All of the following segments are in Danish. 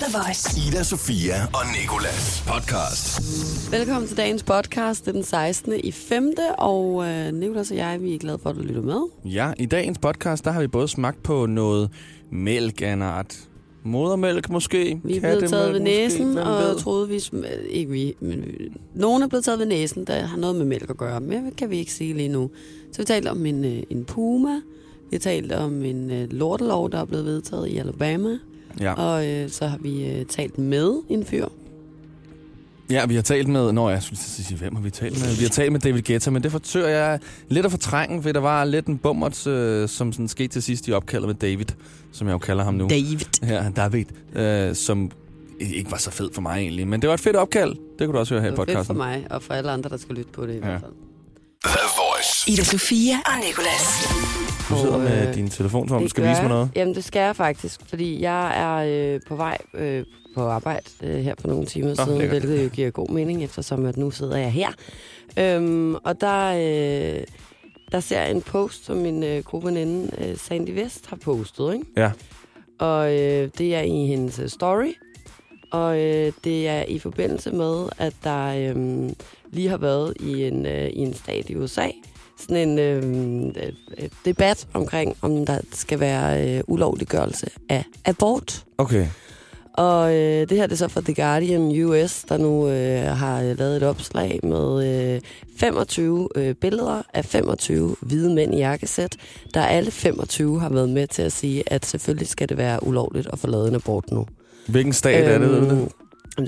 The Voice. Ida, Sofia og Nikolas podcast. Velkommen til dagens podcast. Det er den 16. i 5. Og øh, Nicolas og jeg, vi er glade for, at du lytter med. Ja, i dagens podcast, der har vi både smagt på noget mælk af en art. Modermælk måske. Vi er blevet taget ved næsen, måske, og ved? troede vi... sm- Ikke vi, men vi- nogen er blevet taget ved næsen, der har noget med mælk at gøre. Men det kan vi ikke sige lige nu. Så vi talte om en, øh, en puma. Vi har talt om en øh, lortelov, der er blevet vedtaget i Alabama. Ja. Og øh, så har vi øh, talt med en fyr. ja, vi har talt med... Nå, jeg skulle sige, hvem har vi talt med? Vi har talt med David Guetta, men det forsøger jeg lidt at fortrænge, for der var lidt en bummert, øh, som sådan skete til sidst i opkaldet med David, som jeg jo kalder ham nu. David. Ja, David, øh, som ikke var så fed for mig egentlig. Men det var et fedt opkald. Det kunne du også høre her i Det var fedt for podcasten. mig, og for alle andre, der skal lytte på det i Ja. hvert fald. The Voice. Ida Sofia og Nicolas. Du sidder med øh, din telefon, som om du skal vise mig noget. Jamen, det skal jeg faktisk, fordi jeg er øh, på vej øh, på arbejde øh, her for nogle timer Nå, siden, lækkert. hvilket jo giver god mening, eftersom at nu sidder jeg her. Øhm, og der, øh, der ser jeg en post, som min øh, gode veninde øh, Sandy Vest har postet, ikke? Ja. Og øh, det er i hendes øh, story, og øh, det er i forbindelse med, at der øh, lige har været i en, øh, i en stat i USA, sådan en øh, debat omkring, om der skal være øh, ulovliggørelse af abort. Okay. Og øh, det her det er så fra The Guardian US, der nu øh, har øh, lavet et opslag med øh, 25 øh, billeder af 25 hvide mænd i jakkesæt, der alle 25 har været med til at sige, at selvfølgelig skal det være ulovligt at få lavet en abort nu. Hvilken stat er det, ved du det?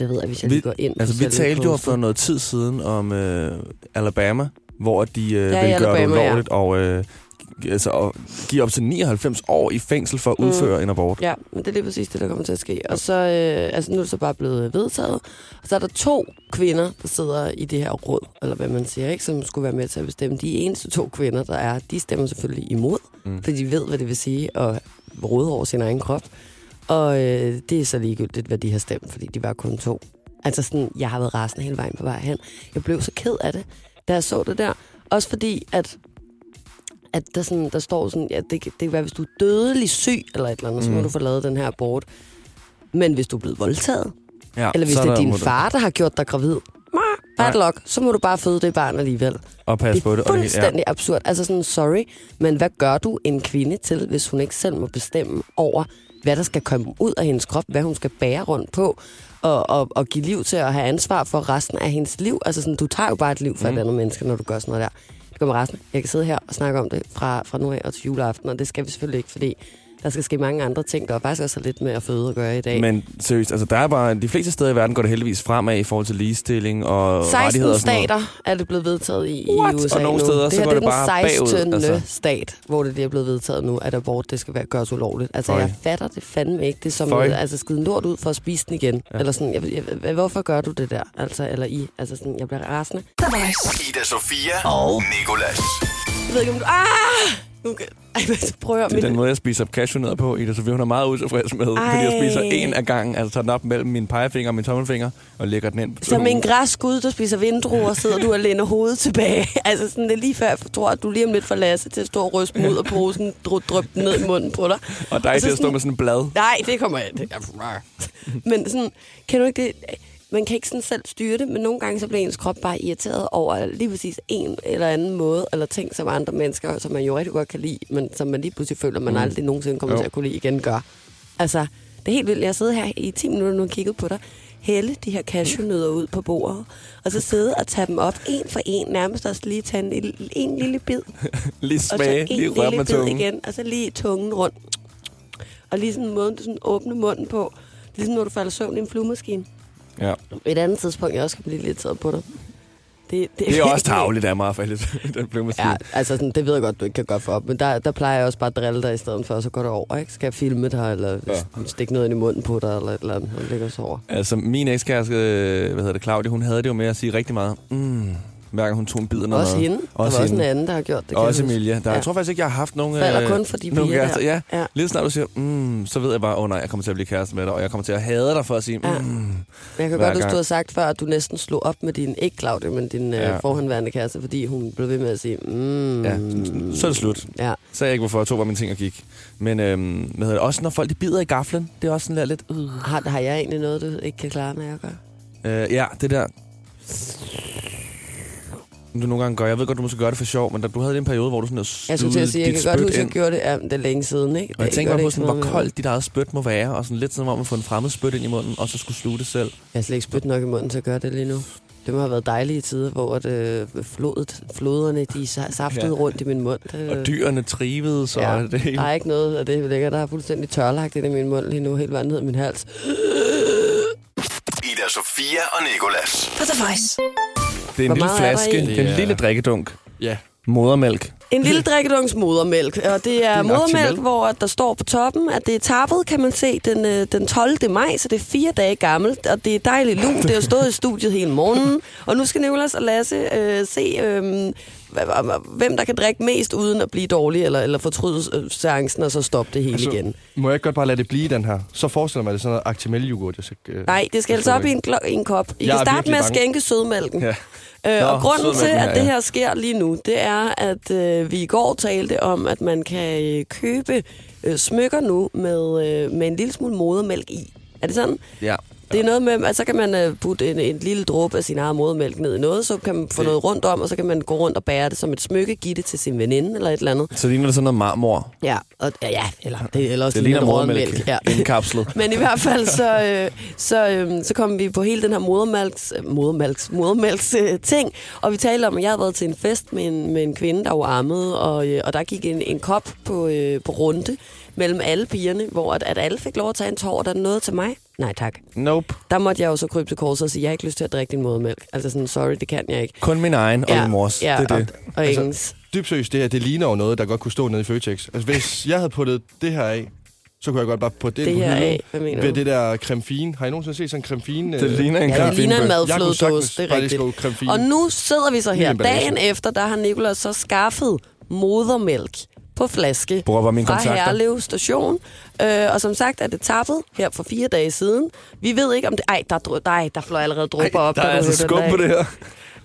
Det ved jeg, hvis jeg Vi- lige går ind. Altså, vi talte jo for noget tid siden om øh, Alabama, hvor de øh, Ja, vil gøre det Alabama, ja. ulovligt og øh, altså, og give op til 99 år i fængsel for at Mm. udføre en abort. Ja, men det er lige præcis det, der kommer til at ske. Og så øh, altså, nu er det så bare blevet vedtaget. Og så er der to kvinder, der sidder i det her råd, eller hvad man siger, ikke, som skulle være med til at bestemme. De eneste to kvinder, der er, de stemmer selvfølgelig imod, Mm. mm. fordi de ved, hvad det vil sige at råde over sin egen krop. Og øh, det er så ligegyldigt, hvad de har stemt, fordi de var kun to. Altså sådan, jeg har været rasende hele vejen på vej hen. Jeg blev så ked af det, da jeg så det der. Også fordi, at at der, sådan, der står sådan, ja, det, det kan være, hvis du er dødelig syg eller et eller andet, mm. så må Mm. du få lavet den her abort. Men hvis du er blevet voldtaget, Ja, eller hvis det er din du- far, der har gjort dig gravid, bad Nej. luck, så må du bare føde det barn alligevel. Og passe på er det. Det, hele- fuldstændig absurd. Altså sådan, sorry, men hvad gør du en kvinde til, hvis hun ikke selv må bestemme over, hvad der skal komme ud af hendes krop, hvad hun skal bære rundt på, og, og, og give liv til at have ansvar for resten af hendes liv. Altså sådan, du tager jo bare et liv for. Mm. et andet menneske, når du gør sådan noget der. Det kommer resten. Jeg kan sidde her og snakke om det fra, fra nu af og til juleaften, og det skal vi selvfølgelig ikke, fordi der skal ske mange andre ting, der er faktisk også lidt med at føde at gøre i dag. Men seriøst, altså der er bare, de fleste steder i verden går det heldigvis fremad i forhold til ligestilling og rettigheder 16 og sådan noget. stater er det blevet vedtaget i, What? i USA Og nogle nu. steder, det så her går det er det bare den 16. bagud, altså. stat, hvor det lige er blevet vedtaget nu, at abort det skal være, gøres ulovligt. Altså, Føj. jeg fatter det fandme ikke. Det er som Føj. noget, altså skide lort ud for at spise den igen. Ja. Eller sådan, jeg, jeg, hvorfor gør du det der? Altså, eller I. Altså sådan, jeg bliver rasende. Ida, Sofia og Nikolas. Jeg ved ikke, om du... Ah! Nu kan... Ej, men prøver jeg... Det er den måde, jeg spiser cashewnødder på, Ida, så hun er meget utilfreds med, Ej. fordi jeg spiser en af gangen, altså tager den op mellem min pegefinger og min tommelfinger, og lægger den ind. Som en græskud, der spiser vindruer, sidder du og læner hovedet tilbage. altså sådan, det er lige før, jeg tror, at du lige om lidt får Lasse til at stå og ryste ud af posen, dryp dryp den ned i munden på dig. Og dig Og så til at stå sådan- med sådan et blad. Nej, det kommer jeg det Men sådan, kan du ikke det? Man kan ikke sådan selv styre det, men nogle gange så bliver ens krop bare irriteret over lige præcis en eller anden måde, eller ting, som andre mennesker, som man jo rigtig godt kan lide, men som man lige pludselig føler, man Mm. aldrig nogensinde kommer Jo. til at kunne lide igen, gør. Altså, det er helt vildt. Jeg sidder her i 10 minutter nu og kigget på dig, hælde de her cashewnødder ud på bordet, og så sidde og tage dem op en for en, nærmest også lige tage en, lille- en lille bid, Lige og så smage, en lige røre lille med bid tungen. igen, og så lige tungen rundt. Og lige sådan en måde, du sådan åbne munden på. Ligesom når du falder søvn i en flyvemaskine. Ja. Et andet tidspunkt, jeg også kan blive lidt taget på dig. Det, Det er også tavligt af mig, faktisk. Den blev måske. Ja, altså sådan, det ved jeg godt, du ikke kan gøre for op, men der, der plejer jeg også bare at drille dig i stedet for, og så går det over, ikke? Skal jeg filme dig, eller Ja. stikke noget ind i munden på dig, eller et eller andet, og ligger så over. Altså, min ekskæreste, øh, hvad hedder det, Claudia, hun havde det jo med at sige rigtig meget, mm, gang hun tog en bid af noget. Også hende. Der Også var også en hende. anden, der har gjort det. Også. Emilia. Der, Ja. Jeg tror faktisk ikke, jeg har haft nogen... Falder øh, kun for de piger kærester. der. Ja. Ja. Lige snart du siger, mm, så ved jeg bare, åh oh, nej, jeg kommer til at blive kæreste med dig, og jeg kommer til at hade dig for at sige, mm. Ja. Men jeg kan godt huske, du har sagt før, at du næsten slog op med din, ikke Claudia, men din Ja. ja. forhåndværende kæreste, fordi hun blev ved med at sige, mm, Ja, så er det slut. Ja. Så jeg ikke, hvorfor jeg tog bare mine ting og gik. Men øhm, hvad hedder det? også når folk de bider i gaflen, det er også sådan der lidt... Øh. Har, har jeg egentlig noget, du ikke kan klare, når jeg gør? Øh, ja, det der... Som Du nogle gange gør. Jeg ved godt, du måske gøre det for sjov, men da du havde en periode, hvor du sådan der Jeg skulle til at sige, jeg kan godt huske, at jeg gjorde det, ja, det er længe siden, ikke? Og jeg Det tænker gør bare det på, sådan, hvor koldt dit eget spyt må være, og sådan lidt som om at få en fremmed spyt ind i munden, og så skulle sluge det selv. Jeg har slet ikke spyt nok i munden til at gøre det lige nu. Det må have været dejlige tider, hvor at, øh, flodet, floderne de sa- saftede Ja. rundt i min mund. Det, Og dyrene trivede, så ja, ja, det hele. der er ikke noget af det lækker. Der er fuldstændig tørlagt ind i min mund lige nu, helt vandet ned i min hals. Ida Sofia og Nikolas. På The Voice. Det er en Hvor lille er flaske, det er en lille drikkedunk. Ja. Modermælk. En lille drikkedunks modermælk, og det er, en modermælk, Actimel. hvor der står på toppen, at det er tappet, kan man se, den, øh, den 12. maj, så det er fire dage gammelt, og det er dejligt lunt. Det har stået i studiet hele morgenen, og nu skal Nicolas og Lasse øh, se, øh, hvem der kan drikke mest uden at blive dårlig, eller, eller fortryde øh, seancen, og så stoppe det hele Altså, igen. Må jeg ikke godt bare lade det blive den her? Så forestiller mig, at det sådan noget Actimel-yoghurt, jeg skal... Øh, Nej, det skal altså op i en, i en kop. I Jeg kan starte med at bange. skænke sødmælken. Ja. Øh, Nå, og grunden til, at det her sker lige nu, det er, at øh, vi i går talte om, at man kan øh, købe øh, smykker nu med, øh, med en lille smule modermælk i. Er det sådan? Ja. Det er noget med, at så kan man øh, putte en, en lille dråbe af sin egen modermælk ned i noget, så kan man få Det- noget rundt om, og så kan man gå rundt og bære det som et smykke, give det til sin veninde eller et eller andet. Så ligner det sådan noget marmor. Ja, og, ja, eller, det, eller også Det ligner modermælk. Ja. Indkapslet. Men i hvert fald så, øh, så, øh, så kom vi på hele den her modermælks, modermælks, modermælks øh, ting, og vi talte om, at jeg havde været til en fest med en, med en kvinde, der var ammet, og, øh, og der gik en, en kop på, øh, på runde mellem alle pigerne, hvor at, at alle fik lov at tage en tår, og der er noget til mig. Nej tak. Nope. Der måtte jeg jo så krybe til korset og sige, jeg har ikke lyst til at drikke din modermælk. Altså sådan, sorry, det kan jeg ikke. Kun min egen og min mors. ja, det er det. Og, og Altså, ingens. Dybt seriøst, det her, det ligner jo noget, der godt kunne stå nede i Føtex. Altså, hvis jeg havde puttet det her af, så kunne jeg godt bare putte det, Det på her hylden. af, hvad mener Ved du? det der creme fine. Har I nogensinde set sådan en creme fine? Det ligner en Ja, creme det ligner en fine. madflødedåse, det er rigtigt. fine. Og nu sidder vi så her. Dagen efter, der har Nicolas så skaffet modermælk på flaske Bruger bare mine fra kontakter. Herlev station. Øh, og som sagt er det tappet her for fire dage siden. Vi ved ikke om det... Ej, der, dru- nej, der fløj allerede dråber op. Der er altså skub på det her.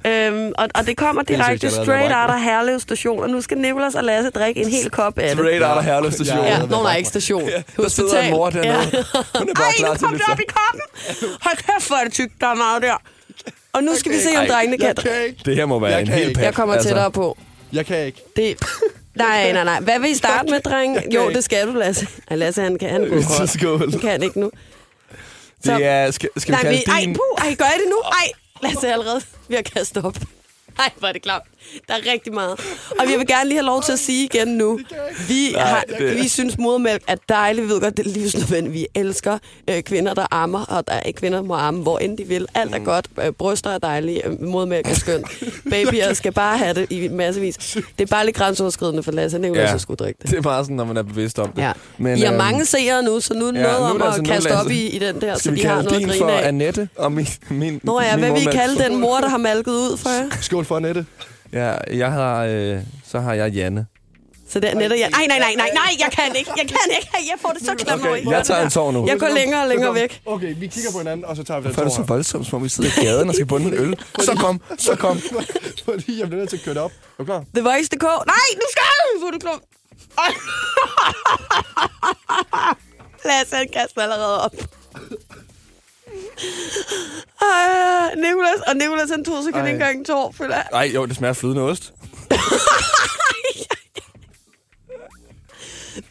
Øhm, og, og det kommer synes direkte allerede, straight var out af Herlev station. Og nu skal Nicolas og Lasse drikke en hel kop af det. Straight out af Herlev station. Ja, Ja, det er nå, nej, ikke station. Der sidder en mor dernede. Hun er bare Ej, klar nu kom det op i koppen. Hold kæft, hvor er det tykt. Der er meget der. Og nu skal vi se, om Ej, drengene kan. Jeg kan ikke. Det her må være Jeg en kan hel pat. Jeg kommer tættere på. Jeg kan ikke. Det... Nej, nej, nej. Hvad vil I starte med, dreng? Jo, det skal du, Lasse. Ja, Lasse, han kan, han godt. skål. Han kan ikke nu. Så- Det er, skal, skal vi Nej, kalde vi, ej, puh, ej, gør jeg det nu? Ej, Lasse er allerede ved at kaste op. Ej, hvor er det klart. Der er rigtig meget. Og vi vil gerne lige have lov til at sige igen nu. Vi, har, det- vi synes, modermælk er dejligt. Vi ved godt, det er livsnødvendigt. Vi elsker øh, kvinder, der ammer, og der er kvinder må amme, hvor end de vil. Alt er Mm. godt. Øh, bryster er dejlige. Øh, modermælk er skønt. Babyer skal bare have det i massevis. Det er bare lidt grænseoverskridende for Lasse. Han er jo Ja. skulle drikke det. Det er bare sådan, når man er bevidst om det. Ja. Men, I har øhm, mange seere nu, så nu er ja, ja, noget nu er om det at altså nu, kaste Lasse. op i, i den der, så Skal vi de har noget at grine for af. Annette og min, min Nå ja, min hvad vil I mor kalde den mor, der har malket ud for jer? Skål for Annette. Ja, jeg har, øh, så har jeg Janne. Så det er netop, jeg... Nej, nej, nej, nej, nej, jeg kan ikke. Jeg kan ikke. Jeg får det så klemt over i. Jeg tager en tår nu. Jeg går længere og længere væk. Okay, vi kigger på hinanden, og så tager vi den er det så tår voldsomt, som om vi sidder i gaden og skal bunde en øl? Så kom, så kom. Fordi jeg bliver nødt til at køre det op. Er du klar? The Voice.dk. Nej, nu skal jeg få det klum. Lasse, han kaster allerede op. Ej, Nicolas, og Nicolas, han tog sig Ej. ikke engang en tår, føler jeg. Ej, jo, det smager flydende ost.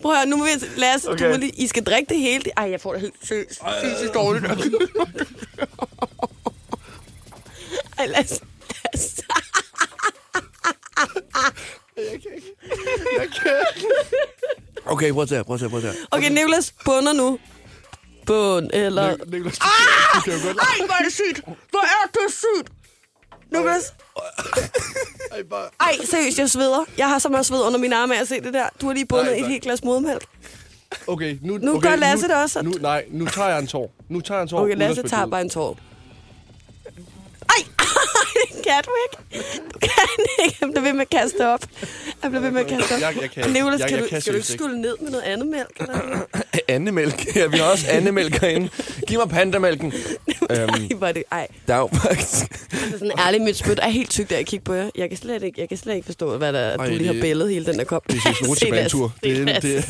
Prøv at høre, nu må vi... Lasse, okay. Du må lige, I skal drikke det hele. Ej, jeg får det helt fysisk dårligt. Ej, Lasse. Lasse. Jeg kan Okay, prøv at tage, prøv at tage, prøv at tage. Okay, Nicolas bunder nu. Bund, eller... ikke. Niklas, du kan- du kan jo godt... Ej, hvor er det sygt! Hvor er det sygt! Nicolas, Ej, bare... ej, seriøst, jeg sveder. Jeg har så meget sved under mine arme af at se det der. Du har lige bundet Ej, et helt glas modermælk. Okay, nu... Nu okay, gør Lasse det også. Nu, nej, nu tager jeg en tår. Nu tager jeg en tår. Okay, Lasse tager bare en tår. Det kan du kan ikke. Han bliver ved med at kaste op. Han bliver ved med at kaste op. Jeg- jeg kan. Nicolas, Jeg- kan jeg du, kan skal du ikke skulle ned med noget andet mælk? Eller? Andemælk. Ja, vi har også andemælk herinde. Giv mig pandamælken. øhm, Ej, er det, ej. der er jo faktisk... Det er sådan ærligt, mit spyt er helt tykt, da jeg kigger på jer. Jeg kan slet ikke, jeg kan slet ikke forstå, hvad der, er, Ej, du lige har det- bællet hele den der kop. Det er sådan en rutsjebanetur. Det, er- det er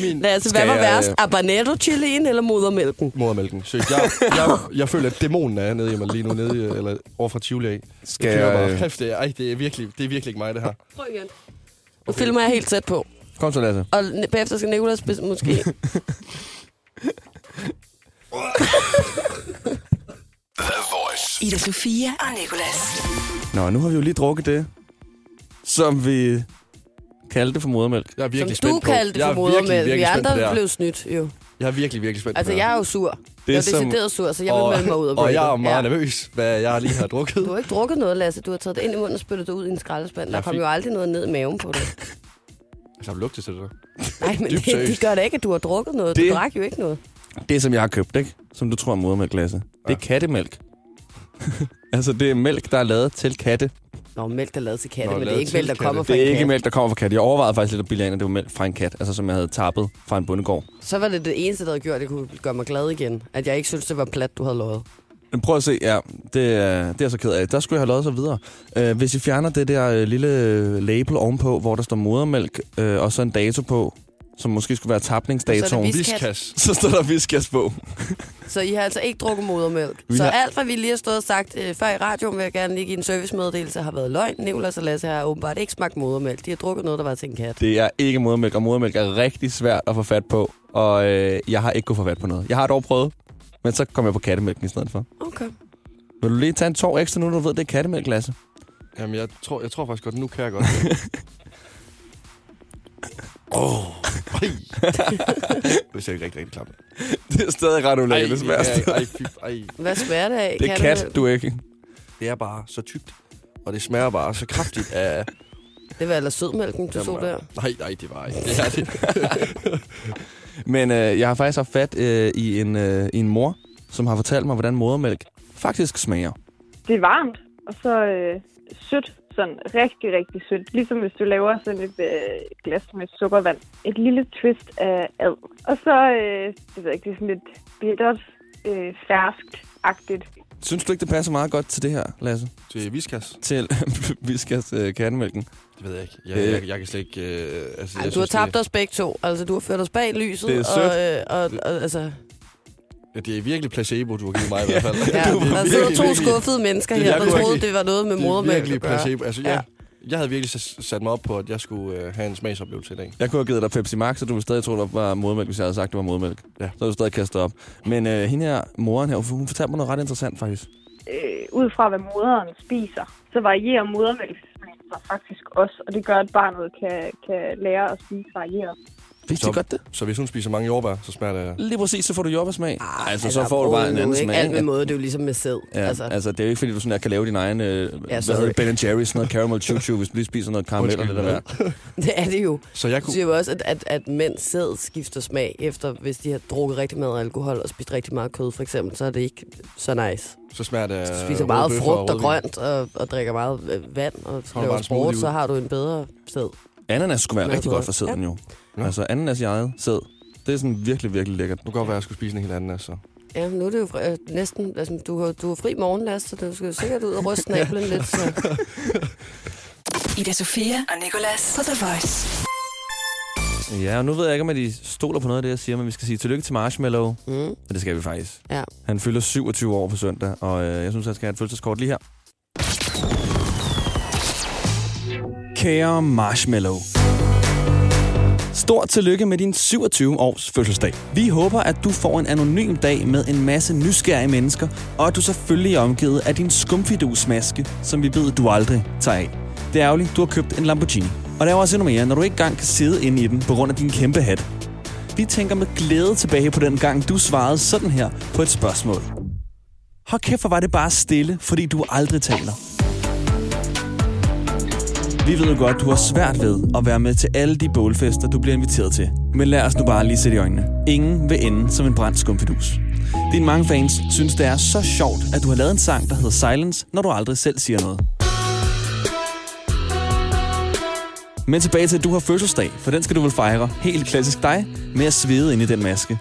min Lasse, hvad Skal var værst? Habanero chilien eller modermælken? modermælken. Så jeg, jeg, jeg føler, at dæmonen er nede i mig lige nu, nede eller over fra Tivoli af. Skal Jeg bare, kæft, det er, ej, det er virkelig, det er virkelig ikke mig, det her. Prøv igen. Nu filmer jeg helt tæt på. Kom så, Lasse. Og bagefter skal Nicolas bes- måske... The Voice. Ida Sofia og Nicolas. Nå, nu har vi jo lige drukket det, som vi kaldte for modermælk. Jeg er Som virkelig du spændt på. kaldte det for er virkelig, modermælk. Vi virkelig på det andre blev snydt, jo. Jeg er virkelig, virkelig spændt Altså, jeg er jo sur. Det jeg er er som- decideret sur, så jeg vil og, melde mig ud af og jeg er meget nervøs, hvad jeg lige har drukket. Du har ikke drukket noget, Lasse. Du har taget det ind i munden og spyttet det ud i en skraldespand. Der kom fik- jo aldrig noget ned i maven på det. Altså, har du lugtet til det? Nej, men Dybt det, det gør da ikke, at du har drukket noget. Du Det- drak jo ikke noget. Det, som jeg har købt, ikke? Som du tror er modermælk, Lasse. Det er Ja. kattemælk. altså, det er mælk, der er lavet til katte. Nå, mælk, der er lavet til katte, Nå, men det er ikke mælk, der kommer fra Det er en ikke kat. mælk, der kommer fra katte. Jeg overvejede faktisk lidt at bilde at det var mælk fra en kat. Altså, som jeg havde tappet fra en bondegård. Så var det det eneste, der havde gjort, at det kunne gøre mig glad igen. At jeg ikke synes, det var plat, du havde lovet. Men prøv at se, ja, det, er- det er jeg så ked af. Der skulle jeg have lavet så videre. Uh, hvis I fjerner det der øh, lille label ovenpå, hvor der står modermælk, uh, og så en dato på, som måske skulle være tapningsdatoen, Viskas. Så står der viskas på. Så I har altså ikke drukket modermælk. Vi så har- alt, hvad vi lige har stået og sagt øh, før i radioen, vil jeg gerne lige give en servicemeddelelse, har været løgn. Nicolas og Lasse har åbenbart ikke smagt modermælk. De har drukket noget, der var til en kat. Det er ikke modermælk, og modermælk er rigtig svært at få fat på. Og øh, jeg har ikke kunnet få fat på noget. Jeg har dog prøvet, men så kom jeg på kattemælken i stedet for. Okay. Vil du lige tage en tår ekstra, nu du ved, det er kattemælk, Lasse? Jamen, jeg tror, jeg tror faktisk godt, nu kan jeg godt. Åh, oh. Det ser ikke rigtig, rigtig klamt. Det er stadig ret ulækkert, det smager. ej, ej, fy, ej. Hvad smager det af? Det er kat, du ikke. Det er bare så tykt, og det smager bare så kraftigt af... Det var ellers sødmælken, du så Jamen, der. Nej, nej, det var ikke. Det er det. Men øh, jeg har faktisk haft fat øh, i, en, øh, i en mor, som har fortalt mig, hvordan modermælk faktisk smager. det er varmt, og så øh, sødt. Sådan rigtig, rigtig sødt. Ligesom hvis du laver sådan et øh, glas med sukkervand. Et lille twist af ad. Og så, øh, det ved jeg ikke, det er sådan lidt bittert, øh, ferskt-agtigt. Synes du ikke, det passer meget godt til det her, Lasse? Til Viskas? Til Viskas øh, kattemælken? Det ved jeg ikke. Jeg, jeg, jeg kan slet ikke... Øh, altså, Ej, jeg du har synes, tabt os begge to. Altså, du har ført os bag lyset. Det er sødt. Og, øh, og, og, altså, Det, det er virkelig placebo, du har givet mig i hvert fald. ja, Det er der sidder virkelig, to virkelig- skuffede mennesker det er her, der virkelig- troede, det var noget med Det er modermælk virkelig at placebo. Altså, Ja. jeg, jeg havde virkelig sat mig op på, at jeg skulle øh, have en smagsoplevelse i dag. Jeg kunne have givet dig Pepsi Max, så du ville stadig tro, der var modermælk, hvis jeg havde sagt, det var modermælk. Ja. Så havde du stadig kastet op. Men øh, hende her, moren her, hun fortalte mig noget ret interessant faktisk. Øh, ud fra hvad moderen spiser, så varierer modermælkssmagen faktisk også. Og det gør, at barnet kan, kan lære at spise varieret. Vidste Så- godt det? Så hvis hun spiser mange jordbær, så smager det... Lige præcis, så får du jordbærsmag. Ah, altså, så får du bare en anden ikke? smag. Alt med måde, det er jo ligesom med sæd. Ja, altså. altså, det er jo ikke fordi, du sådan der kan lave din egen, øh, hvad sorry. hedder Ben Jerry's, sådan noget caramel choo choo, hvis du lige spiser noget karamel eller det der. Det er det jo. Så jeg Du kunne... siger jo også, at, at, at mænd sæd skifter smag efter, hvis de har drukket rigtig meget alkohol og spist rigtig meget kød, for eksempel, så er det ikke så nice. Så smager det... Af spiser meget frugt og rødvin. grønt og, og drikker meget øh, vand og laver sport, så har du en bedre sæd. Ananas skulle være rigtig godt for sæden jo. Ja. Altså, ananas i eget sæd. Det er sådan virkelig, virkelig lækkert. Nu kan godt være, at jeg skulle spise en helt anden, altså. Ja, nu er det jo fri, øh, næsten, altså, du har, du har fri morgenlast, så du skal jo sikkert ud og ryste snablen lidt. Så. Ida Sofia og Nicolas på The Voice. Ja, og nu ved jeg ikke, om de stoler på noget af det, jeg siger, men vi skal sige tillykke til Marshmallow. Mm. Men det skal vi faktisk. Ja. Han fylder 27 år på søndag, og øh, jeg synes, han skal have et fødselskort lige her. Kære Marshmallow. Stort tillykke med din 27 års fødselsdag. Vi håber, at du får en anonym dag med en masse nysgerrige mennesker, og at du selvfølgelig er omgivet af din skumfidusmaske, som vi ved, du aldrig tager af. Det er ærgerligt, du har købt en Lamborghini. Og der er også endnu mere, når du ikke engang kan sidde inde i den på grund af din kæmpe hat. Vi tænker med glæde tilbage på den gang, du svarede sådan her på et spørgsmål. Hold kæft, hvor var det bare stille, fordi du aldrig taler. Vi ved jo godt, du har svært ved at være med til alle de bålfester, du bliver inviteret til. Men lad os nu bare lige sætte i øjnene. Ingen vil ende som en brændt skumfidus. Dine mange fans synes, det er så sjovt, at du har lavet en sang, der hedder Silence, når du aldrig selv siger noget. Men tilbage til, at du har fødselsdag, for den skal du vel fejre, helt klassisk dig, med at svede ind i den maske.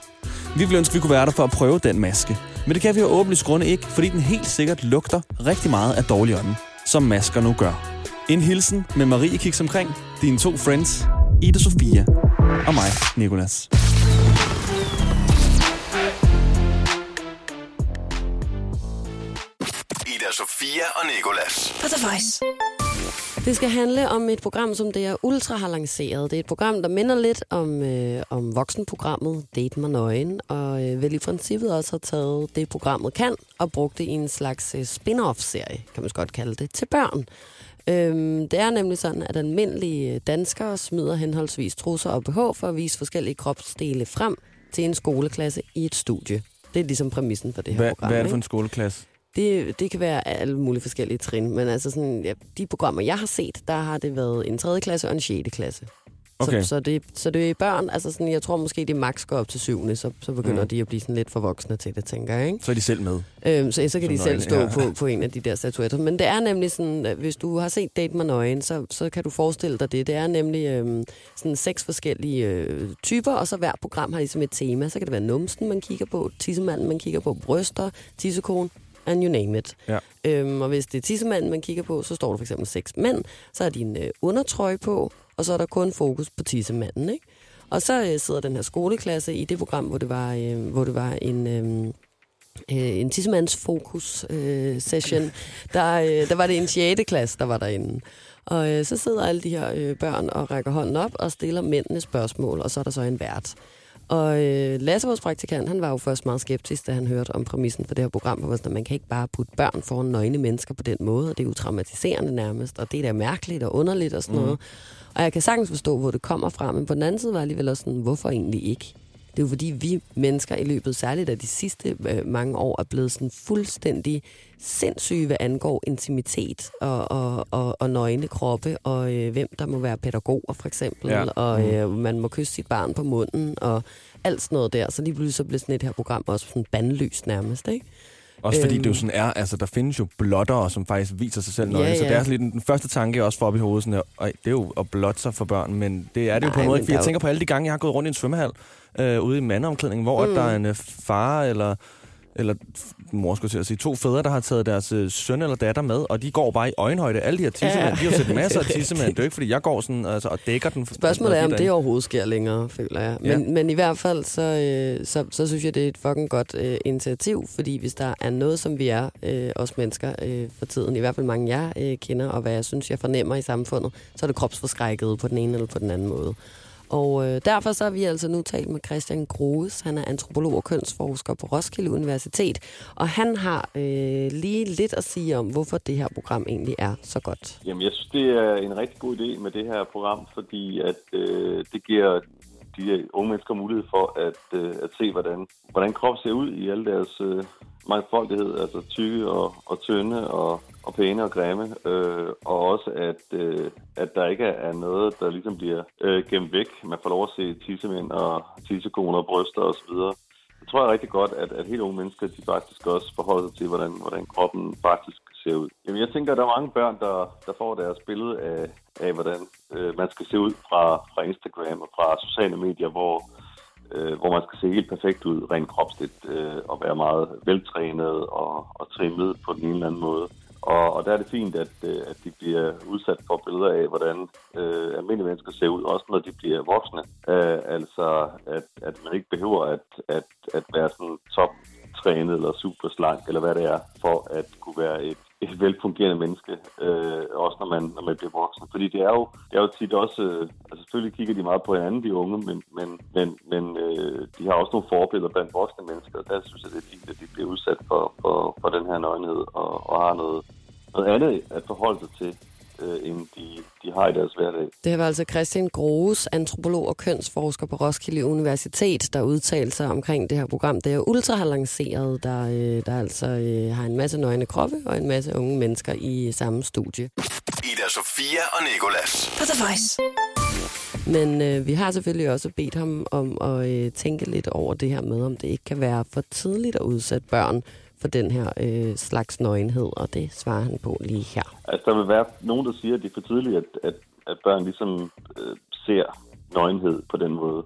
Vi ville ønske, vi kunne være der for at prøve den maske. Men det kan vi jo åbenlyst grunde ikke, fordi den helt sikkert lugter rigtig meget af dårlig ånden, som masker nu gør. En hilsen med Marie Kiks omkring, dine to friends, Ida Sofia og mig, Nikolas. Ida Sofia og Nikolas. På The Voice. Det skal handle om et program, som det er ultra har lanceret. Det er et program, der minder lidt om, øh, om voksenprogrammet Date mig nøgen, og øh, vel i princippet også har taget det, programmet kan, og brugt det i en slags øh, spin-off-serie, kan man godt kalde det, til børn. Øhm, det er nemlig sådan, at almindelige danskere smider henholdsvis trusser og BH for at vise forskellige kropsdele frem til en skoleklasse i et studie. Det er ligesom præmissen for det her Hvad, program. hvad er det for en skoleklasse? Det, det kan være alle mulige forskellige trin, men altså sådan, ja, de programmer, jeg har set, der har det været en 3. klasse og en 6. klasse. Okay. Så, så, det, så det er børn, altså sådan, jeg tror måske, det maks går op til 7. Så, så begynder Mm. de at blive sådan lidt for voksne til det, tænker jeg. Ikke? Så er de selv med. Øhm, så, så kan Som de selv stå ja. på, på en af de der statuetter. Men det er nemlig sådan, at hvis du har set Date mig nøgen, så, så kan du forestille dig det. Det er nemlig øhm, sådan seks forskellige øh, typer, og så hver program har ligesom et tema. Så kan det være numsen, man kigger på, tissemanden, man kigger på, bryster, tissekone, and you name it. Ja. Øhm, og hvis det er tissemanden, man kigger på, så står der for eksempel seks mænd, så er de en øh, undertrøje på, og så er der kun fokus på tissemanden, ikke? Og så øh, sidder den her skoleklasse i det program, hvor det var, øh, hvor det var en... Øh, øh, en tissemands fokus øh, session, der, øh, der var det en 6. klasse, der var derinde. Og øh, så sidder alle de her øh, børn og rækker hånden op og stiller mændene spørgsmål, og så er der så en vært. Og øh, Lasse, vores praktikant, han var jo først meget skeptisk, da han hørte om præmissen for det her program, hvor sådan, man kan ikke bare putte børn foran nøgne mennesker på den måde, og det er jo traumatiserende nærmest, og det er da mærkeligt og underligt og sådan noget. Og jeg kan sagtens forstå, hvor det kommer fra, men på den anden side var jeg alligevel også sådan, hvorfor egentlig ikke? Det er jo fordi, vi mennesker i løbet, særligt af de sidste øh, mange år, er blevet sådan fuldstændig sindssyge, hvad angår intimitet og, og, og, og nøgne kroppe, og øh, hvem der må være pædagoger for eksempel, Ja. og øh, man må kysse sit barn på munden, og alt sådan noget der. Så lige pludselig så bliver sådan et her program også sådan bandlyst nærmest, ikke? Også fordi Øhm. det jo sådan er, altså der findes jo blottere, som faktisk viser sig selv nøgne. Ja, Så ja. det er sådan lidt den første tanke, jeg også får op i hovedet, sådan, at, "Ej, det er jo at blotte sig for børn, men det er det jo på Nej, en måde ikke. Jeg jo- tænker på alle de gange, jeg har gået rundt i en svømmehal øh, ude i mandeomklædningen, hvor mm. Mm. der er en øh, far eller eller mor skulle til at sige, to fædre, der har taget deres øh, søn eller datter med, og de går bare i øjenhøjde. Alle de her tissemænd, Ja. de har set masser af tissemænd. Det er ikke, fordi jeg går sådan altså, og dækker den. Spørgsmålet er, om de det overhovedet sker længere, føler jeg. Men, ja. men i hvert fald, så, øh, så, så synes jeg, det er et fucking godt øh, initiativ, fordi hvis der er noget, som vi er, øh, os mennesker øh, for tiden, i hvert fald mange jeg øh, kender, og hvad jeg synes, jeg fornemmer i samfundet, så er det kropsforskrækket på den ene eller på den anden måde. Og øh, derfor så har vi altså nu talt med Christian Groes. Han er antropolog og kønsforsker på Roskilde Universitet. Og han har øh, lige lidt at sige om, hvorfor det her program egentlig er så godt. Jamen, jeg synes, det er en rigtig god idé med det her program, fordi at øh, det giver de unge mennesker mulighed for at, øh, at se, hvordan, hvordan krop ser ud i alle deres øh, mangfoldighed, altså tykke og, og tynde og, og pæne og grimme, øh, og også at, øh, at der ikke er noget, der ligesom bliver øh, gemt væk. Man får lov at se tissemænd og tissekoner og bryster osv. Jeg tror jeg rigtig godt, at, at helt unge mennesker, de faktisk også forholder sig til, hvordan, hvordan kroppen faktisk ser ud. Jamen, jeg tænker, at der er mange børn, der, der får deres billede af, af hvordan øh, man skal se ud fra, fra Instagram og fra sociale medier, hvor, øh, hvor man skal se helt perfekt ud rent kropsligt øh, og være meget veltrænet og, og trimmet på den ene eller anden måde. Og, og der er det fint, at, øh, at de bliver udsat for billeder af, hvordan øh, almindelige mennesker ser ud, også når de bliver voksne. Øh, altså, at, at man ikke behøver at, at, at være sådan toptrænet eller super slank, eller hvad det er, for at kunne være et, et velfungerende menneske, øh, også når man, når man bliver voksen. Fordi det er jo, det er jo tit også, øh, altså selvfølgelig kigger de meget på hinanden, de unge, men, men, men, men øh, de har også nogle forbilleder blandt voksne mennesker, og der synes jeg, det er fint, at de bliver udsat for, for, for den her nøgenhed, og, og har noget, noget andet at forholde sig til, øh, end de, de har i deres hverdag. Det var altså Christian Groes, antropolog og kønsforsker på Roskilde Universitet, der udtalte sig omkring det her program. Det er Ultra har lanceret, der, øh, der altså øh, har en masse nøgne kroppe og en masse unge mennesker i samme studie. Ida Sofia og Nikolas. På The Voice. Men øh, vi har selvfølgelig også bedt ham om at øh, tænke lidt over det her med, om det ikke kan være for tidligt at udsætte børn for den her øh, slags nøgenhed, og det svarer han på lige her. Altså, der vil være nogen, der siger, at det er for tidligt at, at, at børn ligesom øh, ser nøgenhed på den måde.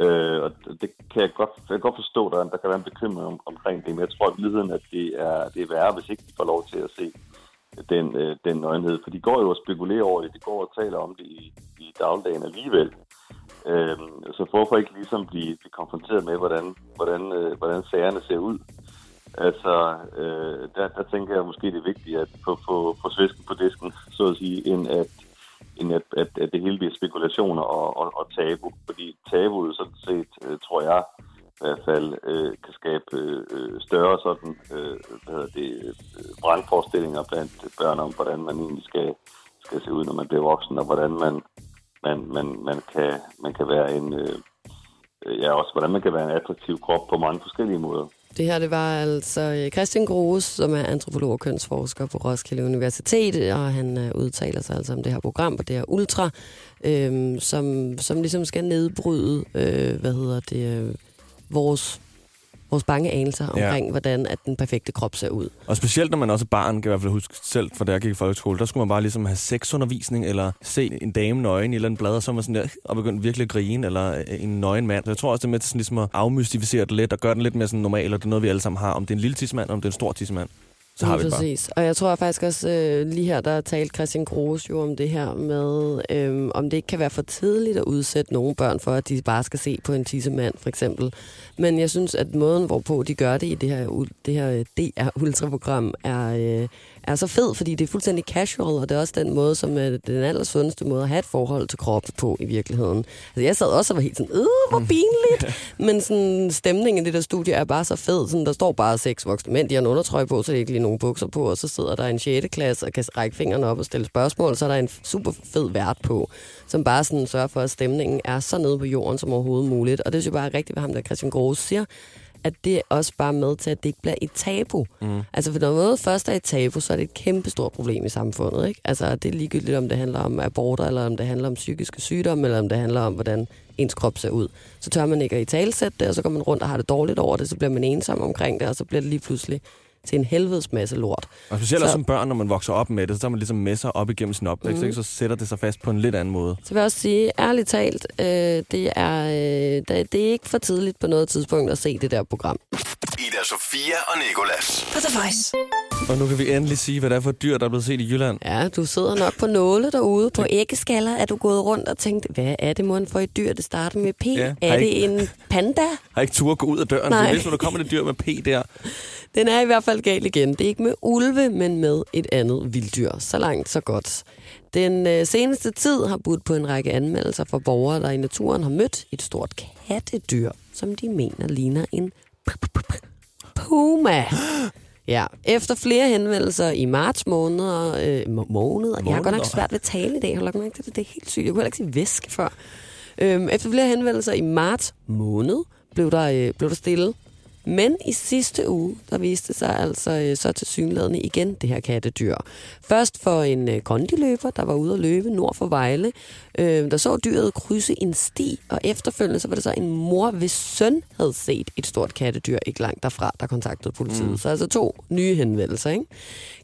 Øh, og det kan jeg godt, jeg kan godt forstå, at der, der kan være en bekymring om, omkring det, men jeg tror i virkeligheden, at det er, det er værre, hvis ikke de får lov til at se den, øh, den nøgenhed. For de går jo og spekulerer over det, de går og taler om det i, i dagligdagen alligevel. Øh, så hvorfor ikke ligesom blive, blive konfronteret med, hvordan, hvordan, øh, hvordan sagerne ser ud? Altså, øh, der, der tænker jeg måske, det er vigtigt at få, få, få svisken på disken, så at sige, end at, end at, at, at det hele bliver spekulationer og, og, og tabu. Fordi tabuet sådan set, øh, tror jeg, i hvert fald øh, kan skabe øh, større sådan, øh, hvad hedder det, øh, brandforestillinger blandt børn om, hvordan man egentlig skal, skal se ud, når man bliver voksen, og hvordan man, man, man, man, kan, man kan være en, øh, ja, også hvordan man kan være en attraktiv krop på mange forskellige måder. Det her, det var altså øh, Christian Groes, som er antropolog og kønsforsker på Roskilde Universitet, og han øh, udtaler sig altså om det her program, på det her Ultra, øh, som, som ligesom skal nedbryde, øh, hvad hedder det, øh, vores vores bange anelser omkring, ja. hvordan at den perfekte krop ser ud. Og specielt når man også er barn, kan jeg i hvert fald huske selv, for da jeg gik i folkeskole, der skulle man bare ligesom have sexundervisning, eller se en dame nøgen i eller en blad, og så man sådan der, og begynde virkelig at grine, eller øh, en nøgen mand. Så jeg tror også, det er med til sådan ligesom at afmystificere det lidt, og gøre den lidt mere sådan normal, og det er noget, vi alle sammen har. Om det er en lille tidsmand, om det er en stor tidsmand så har vi det præcis. Og jeg tror faktisk også, øh, lige her, der talt Christian Kroos jo om det her med, øh, om det ikke kan være for tidligt at udsætte nogle børn for, at de bare skal se på en tissemand, for eksempel. Men jeg synes, at måden, hvorpå de gør det i det her, det her DR-ultraprogram, er, øh, er så fed, fordi det er fuldstændig casual, og det er også den måde, som er den allersundeste måde at have et forhold til kroppen på i virkeligheden. Altså, jeg sad også og var helt sådan, øh, hvor pinligt! Men sådan, stemningen i det der studie er bare så fed. Sådan, der står bare seks voksne mænd, de har en undertrøje på, så det ikke lige nogen bukser på, og så sidder der en 6. klasse og kan række fingrene op og stille spørgsmål, så er der en super fed vært på, som bare sådan sørger for, at stemningen er så nede på jorden som overhovedet muligt. Og det synes jeg bare er rigtigt, hvad ham der Christian Grose siger, at det er også bare med til, at det ikke bliver et tabu. Mm. Altså, for når noget først er et tabu, så er det et kæmpe stort problem i samfundet. Ikke? Altså, det er ligegyldigt, om det handler om aborter, eller om det handler om psykiske sygdomme, eller om det handler om, hvordan ens krop ser ud. Så tør man ikke at i talsætte det, og så går man rundt og har det dårligt over det, så bliver man ensom omkring det, og så bliver det lige pludselig til en helvedes masse lort. Og specielt så, også som børn, når man vokser op med det, så tager man ligesom med sig op igennem sin opvækst, mm. så sætter det sig fast på en lidt anden måde. Så vil jeg også sige, ærligt talt, øh, det, er, øh, det, det er ikke for tidligt på noget tidspunkt at se det der program. Ida Sofia og Nikolas. På The Voice. Og nu kan vi endelig sige, hvad det er for et dyr, der er blevet set i Jylland. Ja, du sidder nok på nåle derude. På æggeskaller er du gået rundt og tænkt, hvad er det mon for et dyr, det starter med P? Ja, er det ikke, en panda? Har ikke tur at gå ud af døren, Nej. for hvis nu der kommer et dyr med P der. Den er i hvert fald galt igen. Det er ikke med ulve, men med et andet vilddyr. Så langt, så godt. Den øh, seneste tid har budt på en række anmeldelser fra borgere, der i naturen har mødt et stort kattedyr, som de mener ligner en puma. Ja, efter flere henvendelser i marts måned, øh, måned, og jeg har godt nok svært ved at tale i dag, har lagt mærke til det, det er helt sygt. Jeg kunne heller ikke sige væske før. Øhm, efter flere henvendelser i marts måned, blev der, øh, blev der stille men i sidste uge, der viste sig altså øh, så til synlædende igen det her kattedyr. Først for en øh, kondiløber, der var ude at løbe nord for Vejle, øh, der så dyret krydse en sti, og efterfølgende så var det så en mor, hvis søn havde set et stort kattedyr ikke langt derfra, der kontaktede politiet. Mm. Så altså to nye henvendelser, ikke?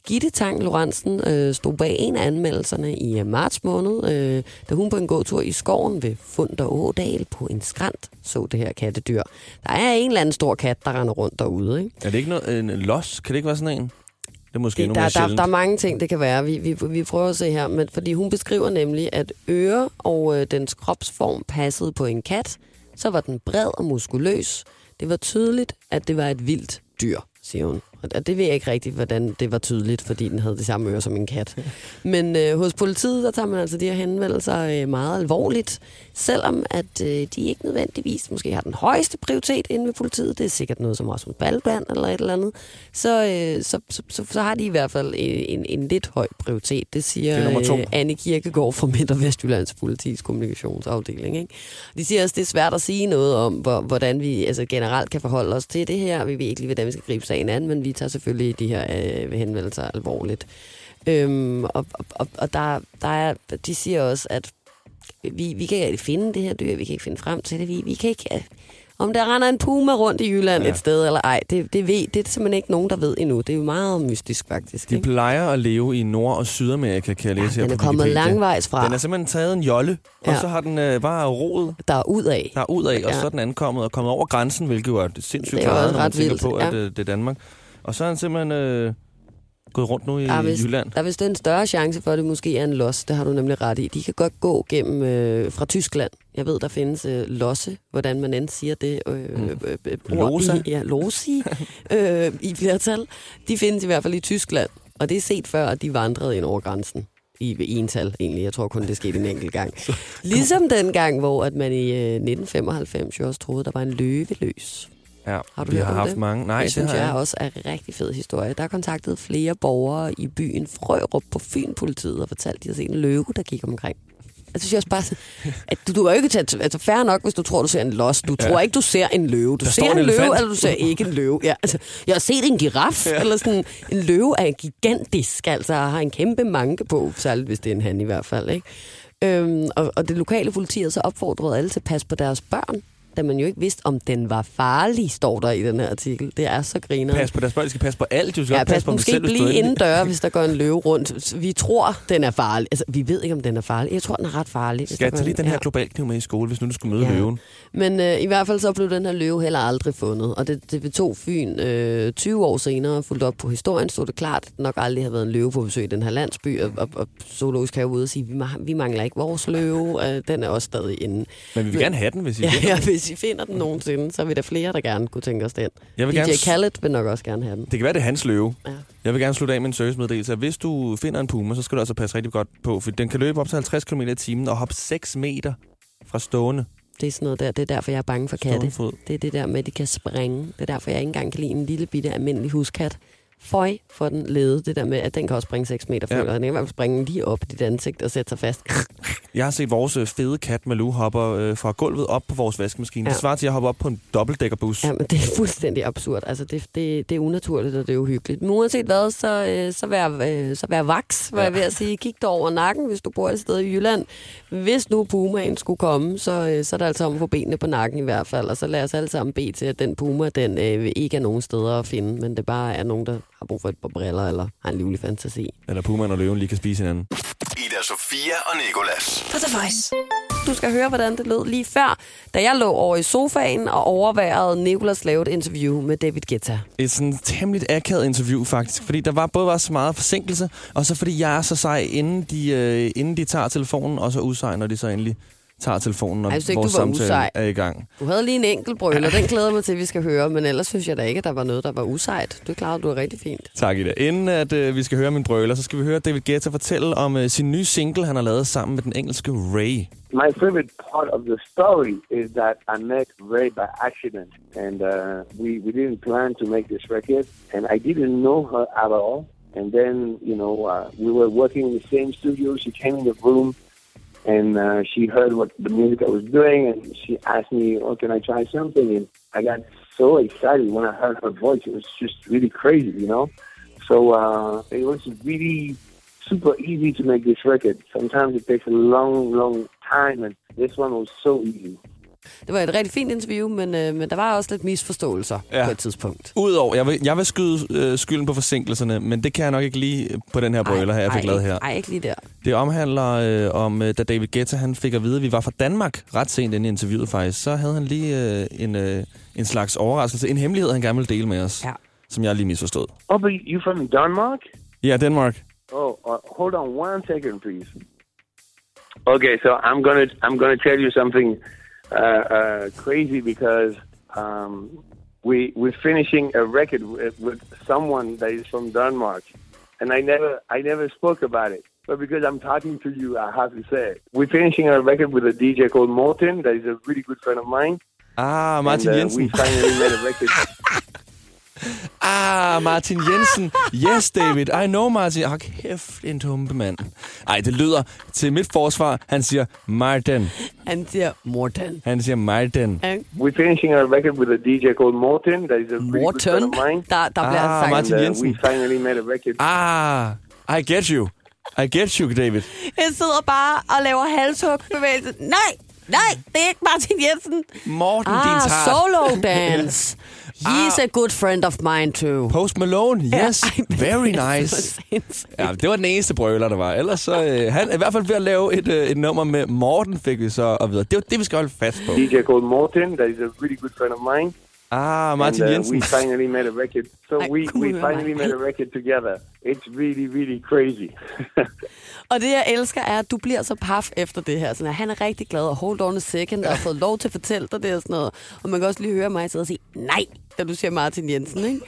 Gitte Tang Lorentzen øh, stod bag en af anmeldelserne i øh, marts måned, øh, da hun på en gåtur i skoven ved Funder Ådal på en skrant så det her kattedyr. Der er en eller anden stor kat, der render rundt derude. Ikke? Er det ikke noget, en los? Kan det ikke være sådan en? Det er måske det, der, der, der er mange ting, det kan være. Vi, vi, vi prøver at se her, men fordi hun beskriver nemlig, at øre og øh, dens kropsform passede på en kat, så var den bred og muskuløs. Det var tydeligt, at det var et vildt dyr, siger hun. Og det ved jeg ikke rigtigt, hvordan det var tydeligt, fordi den havde det samme øre som en kat. Men øh, hos politiet, der tager man altså de her henvendelser øh, meget alvorligt. Selvom at øh, de ikke nødvendigvis måske har den højeste prioritet inde ved politiet. Det er sikkert noget som også med Balband eller et eller andet. Så, øh, så, så, så, så har de i hvert fald en, en lidt høj prioritet. Det siger det øh, Anne Kirkegaard fra Midt- og Vestjyllands politis kommunikationsafdeling. Ikke? De siger også, det er svært at sige noget om, hvor, hvordan vi altså, generelt kan forholde os til det her. Vi ved ikke lige, hvordan vi skal gribe sagen an, men vi tager selvfølgelig de her øh, henvendelser alvorligt. Øhm, og og, og der, der er, de siger også, at vi, vi kan ikke finde det her dyr, vi kan ikke finde frem til det, vi, vi kan ikke... Om der render en puma rundt i Jylland ja. et sted eller ej, det, det, ved, det er simpelthen ikke nogen, der ved endnu. Det er jo meget mystisk faktisk. De Ikke? plejer at leve i Nord- og Sydamerika, kan jeg læse Ja, her den er kommet Wikipedia. langvejs fra. Den er simpelthen taget en jolle, og Ja. så har den øh, bare roet Der er ud af. der ud af, og Ja. så er den ankommet og kommet over grænsen, hvilket jo er sindssygt Det er meget, når man vildt, på, at ja. øh, det er Danmark. Og så er han simpelthen øh, gået rundt nu i Der er, vist, Jylland. der er vist en større chance for, at det måske er en los. Det har du nemlig ret i. De kan godt gå gennem øh, fra Tyskland. Jeg ved, der findes øh, losse, hvordan man end siger det. Øh, øh, øh, øh, ord Losa? I, ja, losi øh, i flertal. De findes i hvert fald i Tyskland. Og det er set før, at de vandrede ind over grænsen. I ental egentlig. Jeg tror kun, det skete en enkelt gang. Ligesom den gang, hvor at man i øh, 1995 jo også troede, der var en løve løs. Ja, Har du vi hørt har haft det? mange. Nej, det, det, synes har jeg jeg. også er en rigtig fed historie. Der er kontaktet flere borgere i byen Frørup på Fyn-politiet og fortalt, at de har set en løve, der gik omkring. Jeg synes også bare, at du, du er jo ikke til, altså fair nok, hvis du tror, du ser en los. Du tror ikke, du ser en løve. Du Der ser en, en løve, elefant. eller du ser ikke en løve. Ja, altså, jeg har set en giraf, ja. eller sådan. En løve er gigantisk, altså har en kæmpe manke på, særligt hvis det er en han i hvert fald. Ikke? Øhm, og, og det lokale politi har så opfordret alle til at passe på deres børn, da man jo ikke vidste, om den var farlig, står der i den her artikel. Det er så griner. Pas på deres børn. De skal passe på alt. De skal Ja, også passe pas på måske selv, du blive indendør, hvis der går en løve rundt. Vi tror, den er farlig. Altså, vi ved ikke, om den er farlig. Jeg tror, den er ret farlig. Skal jeg tage lige en- den her ja. globalkniv med i skole, hvis nu du skulle møde Ja. løven? Men øh, i hvert fald så blev den her løve heller aldrig fundet. Og det, det betog Fyn øh, 20 år senere, fuldt op på historien, stod det klart, at nok aldrig har været en løve på besøg i den her landsby. Og, og, og zoologisk have ude og sige, vi, vi mangler ikke vores løve. Øh, den er også stadig inde. Men vi vil gerne have den, hvis I Ja, ja, hvis I finder den nogensinde, så er vi der flere, der gerne kunne tænke os den. Jeg vil DJ gerne... Khaled vil nok også gerne have den. Det kan være, det er hans løve. Ja. Jeg vil gerne slutte af med en servicemeddelelse. Hvis du finder en puma, så skal du altså passe rigtig godt på, for den kan løbe op til 50 km i timen og hoppe 6 meter fra stående, Det er sådan noget der. Det er derfor, jeg er bange for katte. stående fod. Det er det der med, at de kan springe. Det er derfor, jeg ikke engang kan lide en lille bitte almindelig huskat. Føj for den lede. Det der med, at den kan også springe 6 meter. Ja. Den kan i hvert fald springe lige op i dit ansigt og sætte sig fast. Jeg har set vores øh, fede kat Malou hopper øh, fra gulvet op på vores vaskemaskine. Ja. Det svarer til at hoppe op på en dobbeltdækkerbus. Ja, men det er fuldstændig absurd. Altså, det, det, det er unaturligt, og det er uhyggeligt. Men uanset hvad, så, øh, så, vær, øh, så vær vaks, var Ja. jeg ved at sige. Kig dig over nakken, hvis du bor et sted i Jylland. Hvis nu pumaen skulle komme, så, øh, så er der altså om at få benene på nakken i hvert fald. Og så lad os alle sammen bede til, at den puma, den øh, ikke er nogen steder at finde, men det bare er nogen, der har brug for et par briller eller har en livlig fantasi. Eller pumaen og løven lige kan spise hinanden. Ida Sofia og Nikolas. På The Voice. Du skal høre, hvordan det lød lige før, da jeg lå over i sofaen og overværede Nicolas lave et interview med David Guetta. Et sådan temmelig akavet interview faktisk, fordi der var både var så meget forsinkelse, og så fordi jeg er så sej, inden de, øh, inden de tager telefonen, og så usej, når de så endelig tager telefonen, når ikke, vores du var samtale usej. er i gang. Du havde lige en enkelt brøler, den glæder mig til, at vi skal høre, men ellers synes jeg da ikke, at der var noget, der var usejt. Du klarede du er rigtig fint. Tak, Ida. Inden at øh, vi skal høre min brøler, så skal vi høre David Guetta fortælle om øh, sin nye single, han har lavet sammen med den engelske Ray. My favorite part of the story is that I met Ray by accident, and uh, we we didn't plan to make this record, and I didn't know her at all. And then, you know, uh, we were working in the same studio. She came in the room, and uh, she heard what the music I was doing, and she asked me, "Oh, can I try something?" And I got so excited when I heard her voice. It was just really crazy, you know. So uh, it was really super easy to make this record. Sometimes it takes a long, long time, and this one was so easy. Det var et rigtig fint interview, men, øh, men der var også lidt misforståelser Ja. på et tidspunkt. Udover, jeg vil, jeg vil skyde øh, skylden på forsinkelserne, men det kan jeg nok ikke lige på den her brøler her, jeg fik ej, lavet her. Nej, ikke lige der. Det omhandler øh, om, øh, da David Guetta han fik at vide, at vi var fra Danmark ret sent inde i interviewet faktisk, så havde han lige øh, en, øh, en slags overraskelse, en hemmelighed, han gerne ville dele med os, Ja. som jeg lige misforstod. Oh, but you from Denmark? Ja, Danmark. Oh, uh, hold on one second, please. Okay, so I'm gonna I'm gonna tell you something uh, uh, crazy because um, we we're finishing a record with, with someone that is from Denmark, and I never I never spoke about it. But because I'm talking to you, I have to say it. We're finishing a record with a DJ called Morten, that is a really good friend of mine. Ah, Martin and, uh, Jensen. We finally made a record. Ah, Martin Jensen. Yes, David. I know, Martin. Hold kæft, en tumpe mand. Ej, det lyder til mit forsvar. Han siger Martin. Han siger Morten. Han siger Martin. We're finishing a record with a DJ called Morten, that is a really good friend Morten. of mine. Der, der bliver Ah. Martin And, uh, Jensen. we finally made a record. Ah, I get you. I get you, David. Jeg sidder bare og laver halshugbevægelser. Nej, Nej, det er ikke Martin Jensen. Morten, Ah, din tart. solo dance. He's a good friend of mine too. Post Malone, yes. Ej, men Very det er nice. Ja, det var den eneste brøler, der var. Ellers så, øh, han er i hvert fald ved at lave et, øh, et nummer med Morten, fik vi så at vide. Det var det, vi skal holde fast på. DJ called Morten, that is a really good friend of mine. Ah, Martin and, uh, Jensen. we finally made a record. So Ej, we, we finally mig. made a record together. It's really, really crazy. Og det, jeg elsker, er, at du bliver så paf efter det her. Sådan, at han er rigtig glad, og hold on a second, og har fået lov til at fortælle dig det og sådan noget. Og man kan også lige høre mig sidde og sige, nej, da du siger Martin Jensen, ikke?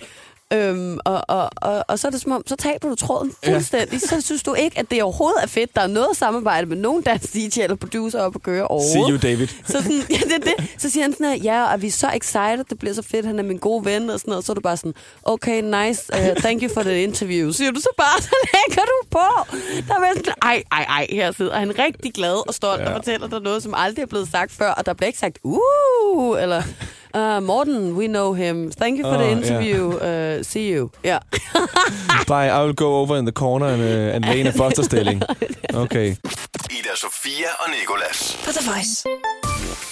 Øhm, og, og, og, og, så er det som om, så taber du tråden fuldstændig. Ja. Så synes du ikke, at det overhovedet er fedt. Der er noget samarbejde med nogen dansk DJ eller producer op at køre over. See you, David. Så, sådan, ja, det, det. så siger han sådan her, ja, og vi er så excited, det bliver så fedt, han er min gode ven, og sådan noget. Så er du bare sådan, okay, nice, uh, thank you for the interview. Så siger du så bare, så lægger du på. Der er sådan, ej, ej, ej, her sidder han rigtig glad og stolt ja. og fortæller dig noget, som aldrig er blevet sagt før, og der bliver ikke sagt, uh, eller... Uh, Morten, we know him. Thank you for Åh, the ja. interview. Uh, see you. Ja. Bye, I will go over in the corner and, uh, and lay in a fosterstilling. Okay. Ida Sofia og Nikolas. På The Voice.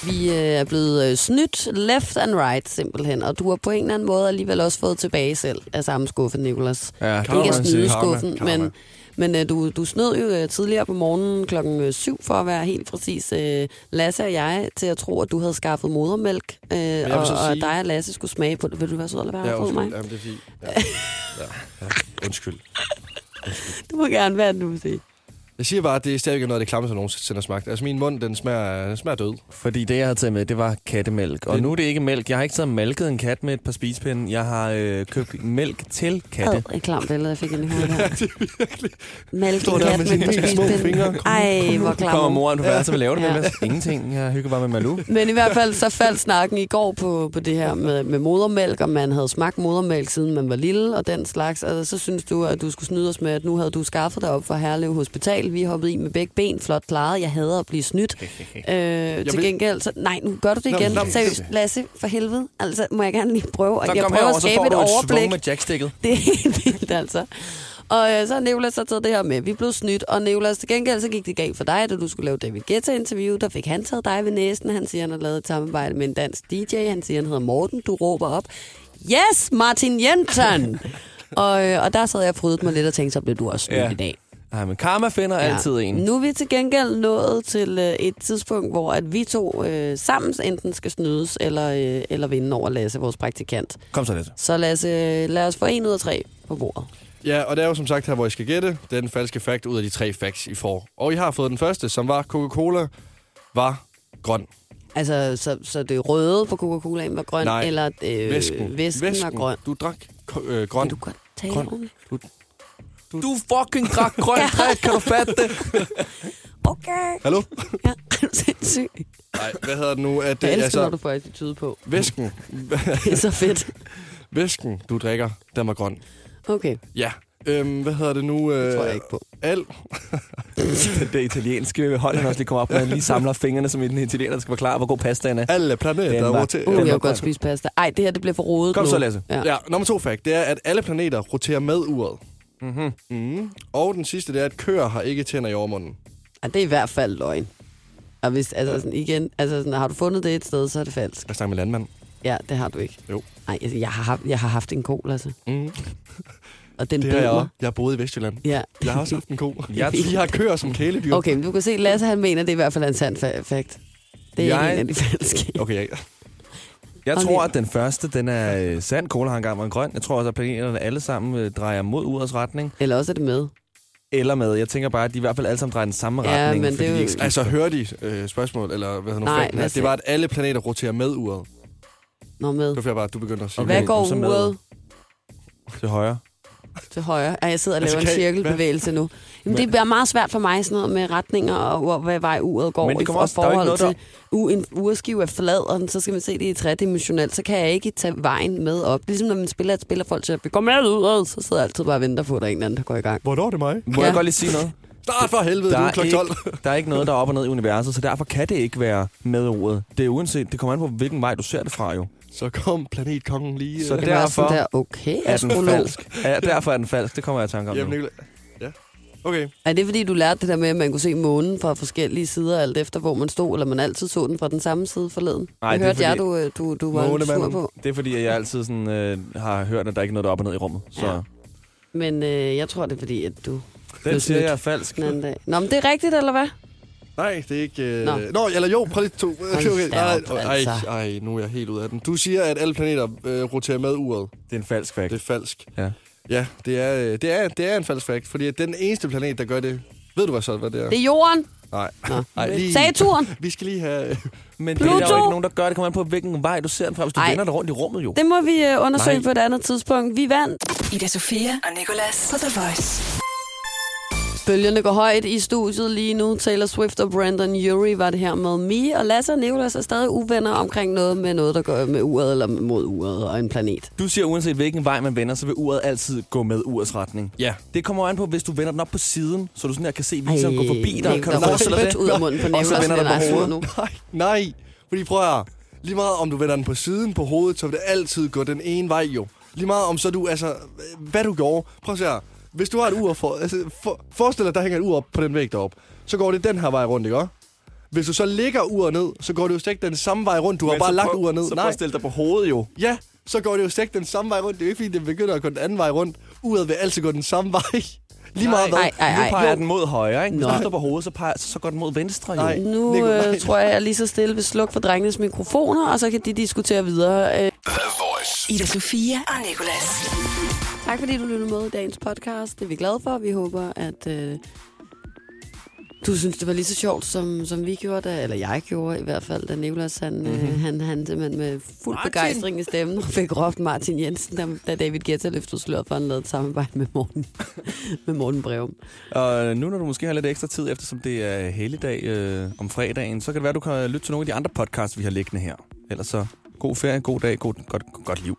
Vi øh, er blevet øh, snydt left and right, simpelthen. Og du har på en eller anden måde alligevel også fået tilbage selv af samme skuffe, Nicolas. Ja, Ikke at man sige. snyde skuffen, karma. men, men øh, du, du snød jo øh, tidligere på morgenen klokken 7 for at være helt præcis øh, Lasse og jeg til at tro, at du havde skaffet modermælk, øh, og, så og sige- dig og Lasse skulle smage på det. Vil du være sød at lade være Ja, ja, mig? undskyld. Jamen, det er fint. Ja. Ja. Ja. Undskyld. Du må gerne være, du vil sige. Jeg siger bare, at det er stadigvæk noget af det klammeste, jeg nogensinde har smagt. Altså, min mund, den smager, den smager død. Fordi det, jeg havde taget med, det var kattemælk. Og Det- nu er det ikke mælk. Jeg har ikke taget malket en kat med et par spisepinde. Jeg har øh, købt mælk til katte. Ad, et klamt billede, jeg fik ind i hovedet her. det er virkelig... Mælk en der kat med med helt små spispind. fingre. Kom Ej, hvor Nu kommer moren på værelset, hvad laver du Ja. ja. med? Ingenting. Jeg hygger bare med Malou. Men i hvert fald så faldt snakken i går på, på det her med, med modermælk, og man havde smagt modermælk, siden man var lille, og den slags. Og så synes du, at du skulle snyde os med, at nu havde du skaffet dig op for Herlev Hospital. Vi hoppede i med begge ben, flot klaret. Jeg hader at blive snydt. øh, til vil- gengæld, så, nej, nu gør du det Nå, igen. nå, Seriøst, Lasse, for helvede. Altså, må jeg gerne lige prøve. Så jeg prøver at så skabe får et overblik. med jackstikket. Det er helt vildt, altså. Og øh, så har Nicolas så taget det her med. Vi blev snydt, og Nicolas, til gengæld så gik det galt for dig, da du skulle lave David Guetta-interview. Der fik han taget dig ved næsen. Han siger, han har lavet et samarbejde med en dansk DJ. Han siger, han hedder Morten. Du råber op. Yes, Martin Jensen! og, øh, og der sad jeg og frydede mig lidt og tænkte, så blev du også snydt Ja. i dag. Nej, men karma finder ja. altid en. Nu er vi til gengæld nået til øh, et tidspunkt, hvor at vi to øh, sammen enten skal snydes eller, øh, eller vinde over Lasse, vores praktikant. Kom så lidt. Så Lasse, lad os få en ud af tre på bordet. Ja, og det er jo som sagt her, hvor I skal gætte den falske fact ud af de tre facts, I får. Og I har fået den første, som var Coca-Cola var grøn. Altså, så, så det røde på Coca-Colaen var grøn, Nej, eller øh, Væsken. væsken, var grøn? Du drak øh, grøn. Kan du godt tale Grøn. ordentligt? Du fucking drak grønt drik, kan du fatte det? Okay. Hallo? Ja, er du sindssyg? Nej, hvad hedder det nu? At, Jeg øh, elsker, altså, når du får attitude på. væsken, Det er så fedt. væsken, du drikker, den var grøn. Okay, Ja. Øhm, hvad hedder det nu? Øh, det tror jeg ikke på. Al. det, italienske hold, han også lige kommer op, når han lige samler fingrene, som en italiener, der skal forklare, hvor god pastaen er. Alle Den planeter roterer. Uh, jeg vil godt grøn. spise pasta. Ej, det her det bliver for rodet Kom nu. så, Lasse. Ja. Ja, nummer to fact, det er, at alle planeter roterer med uret. Mm-hmm. Mm. Og den sidste, det er, at køer har ikke tænder i overmunden. ja, det er i hvert fald løgn. Og hvis, altså sådan, igen, altså sådan, har du fundet det et sted, så er det falsk. Jeg snakker med landmand. Ja, det har du ikke. Jo. Nej, altså, jeg har, haft, jeg har haft en ko, altså. Mm. Og den Det har jeg også. Jeg har boet i Vestjylland. Ja. Jeg har også haft en ko. Jeg- De har køer som kæledyr. Okay, men du kan se, Lasse han mener, det er i hvert fald en sand fa- fact. Det er Jeg- ikke en af de falske. Okay, ja. Jeg Okay. tror, at den første, den er øh, sand. Cola har engang været grøn. Jeg tror også, at planeterne alle sammen øh, drejer mod urets retning. Eller også er det med. Eller med. Jeg tænker bare, at de i hvert fald alle sammen drejer den samme Ja, retning. men fordi det er jo-. Altså, hørte I øh, spørgsmål, eller hvad hedder Nej, hvad Det var, at alle planeter roterer med uret. Nå med. Det var bare, at du begyndte at sige. Okay. Hvad går uret til højre. Til højre? Ej, jeg sidder og Altså, laver en kan I- cirkelbevægelse nu. Jamen, det bliver meget svært for mig, sådan noget med retninger og hvor- hvad vej uret går. Men det i kommer også- der er ikke forhold noget, til, u, en urskive er flad, og så skal man se det i tredimensionelt, så kan jeg ikke tage vejen med op. Ligesom når man spiller et spil, og folk siger, vi går med ud, så sidder jeg altid bare og venter på, at der er en eller anden, der går i gang. Hvornår er det mig? Må Ja. jeg godt lige sige noget? Start for helvede, Der er er, klokken 12. ikke, der er ikke noget, der er op og ned i universet, så derfor kan det ikke være med ordet. Det er uanset, det kommer an på, hvilken vej du ser det fra jo. Så kom planetkongen lige. Så øh, er derfor der, okay, er den falsk. Ja, derfor er den falsk. Det kommer jeg i tanke om Jamen, nu. Nicolai. Ja. Okay. Er det fordi, du lærte det der med, at man kunne se månen fra forskellige sider, alt efter hvor man stod, eller man altid så den fra den samme side forleden? Nej, det det er hørte jeg, fordi- du, øh, du, du var lidt sur på. Det er fordi, jeg altid sådan, øh, har hørt, at der ikke er noget, der er op og ned i rummet. Så Ja. Men øh, jeg tror, det er fordi, at du den siger jeg er falsk. den anden dag. Nå, men det er rigtigt, eller hvad? Nej, det er ikke... Øh... Nå. Nå. Eller jo, prøv lige to. Okay, okay. Nej, nej, ej, altså. ej, nu er jeg helt ude af den. Du siger, at alle planeter øh, roterer med uret. Det er en falsk fact. Det er falsk. Ja. Ja, det er, øh, det er, det er en falsk fact, fordi den eneste planet, der gør det... Ved du hvad så, hvad det er? Det er jorden. Nej. Nå. Ej, lige- Saturn. Vi skal lige have... Men det er der Pluto! jo ikke nogen, der gør det. kommer an på, hvilken vej du ser den fra. Hvis du Ej. vender dig rundt i rummet, jo. Det må vi øh, undersøge Nej. på et andet tidspunkt. Vi vandt. Ida Sofia og Nicolas på The Voice. Bølgerne går højt i studiet lige nu. Taylor Swift og Brandon Urie var det her med Me. Og Lasse og Nicolas er stadig uvenner omkring noget med noget, der går med uret eller mod uret og en planet. Du siger, uanset hvilken vej man vender, så vil uret altid gå med urets retning. Ja. Det kommer an på, hvis du vender den op på siden, så du sådan her kan se viseren gå forbi dig. Kan der du forestille dig det? ud af munden på Og Nicolas. så vender den på hovedet. nu. Nej, nej. Fordi prøv at. Lige meget om du vender den på siden, på hovedet, så vil det altid gå den ene vej jo. Lige meget om så du, altså, hvad du gjorde. Prøv at se her. Hvis du har et ur for, altså, for, forestil dig, der hænger et ur op på den væg deroppe. Så går det den her vej rundt, ikke også? Hvis du så lægger uret ned, så går det jo ikke den samme vej rundt. Du har Men bare så lagt uret ned. Så prøv at dig på hovedet jo. Ja, så går det jo ikke den samme vej rundt. Det er jo ikke, fordi det begynder at gå den anden vej rundt. Uret vil altid gå den samme vej. Lige meget hvad. Nu peger Jo. den mod højre, ikke? Hvis Nå. du står på hovedet, så, peger, så går den mod venstre, jo. Nej. Nu Nico, nej. øh, tror jeg, jeg lige så stille vil slukke for drengenes mikrofoner, og så kan de diskutere videre. Øh, The Voice. Ida Sofia og Nicolas. Tak fordi du lyttede med i dagens podcast. Det er vi glade for. Vi håber, at øh, du synes, det var lige så sjovt, som, som vi gjorde, da, eller jeg gjorde i hvert fald, da Nicolas han, mm-hmm. øh, han, han simpelthen med fuld Martin! begejstring i stemmen fik råbt Martin Jensen, da, da David Guetta løftede sløret for, at han lavede et samarbejde med Morten, med Morten Breum. Og nu når du måske har lidt ekstra tid, eftersom det er helligdag øh, om fredagen, så kan det være, at du kan lytte til nogle af de andre podcasts, vi har liggende her. Ellers så god ferie, god dag, god, godt, godt liv.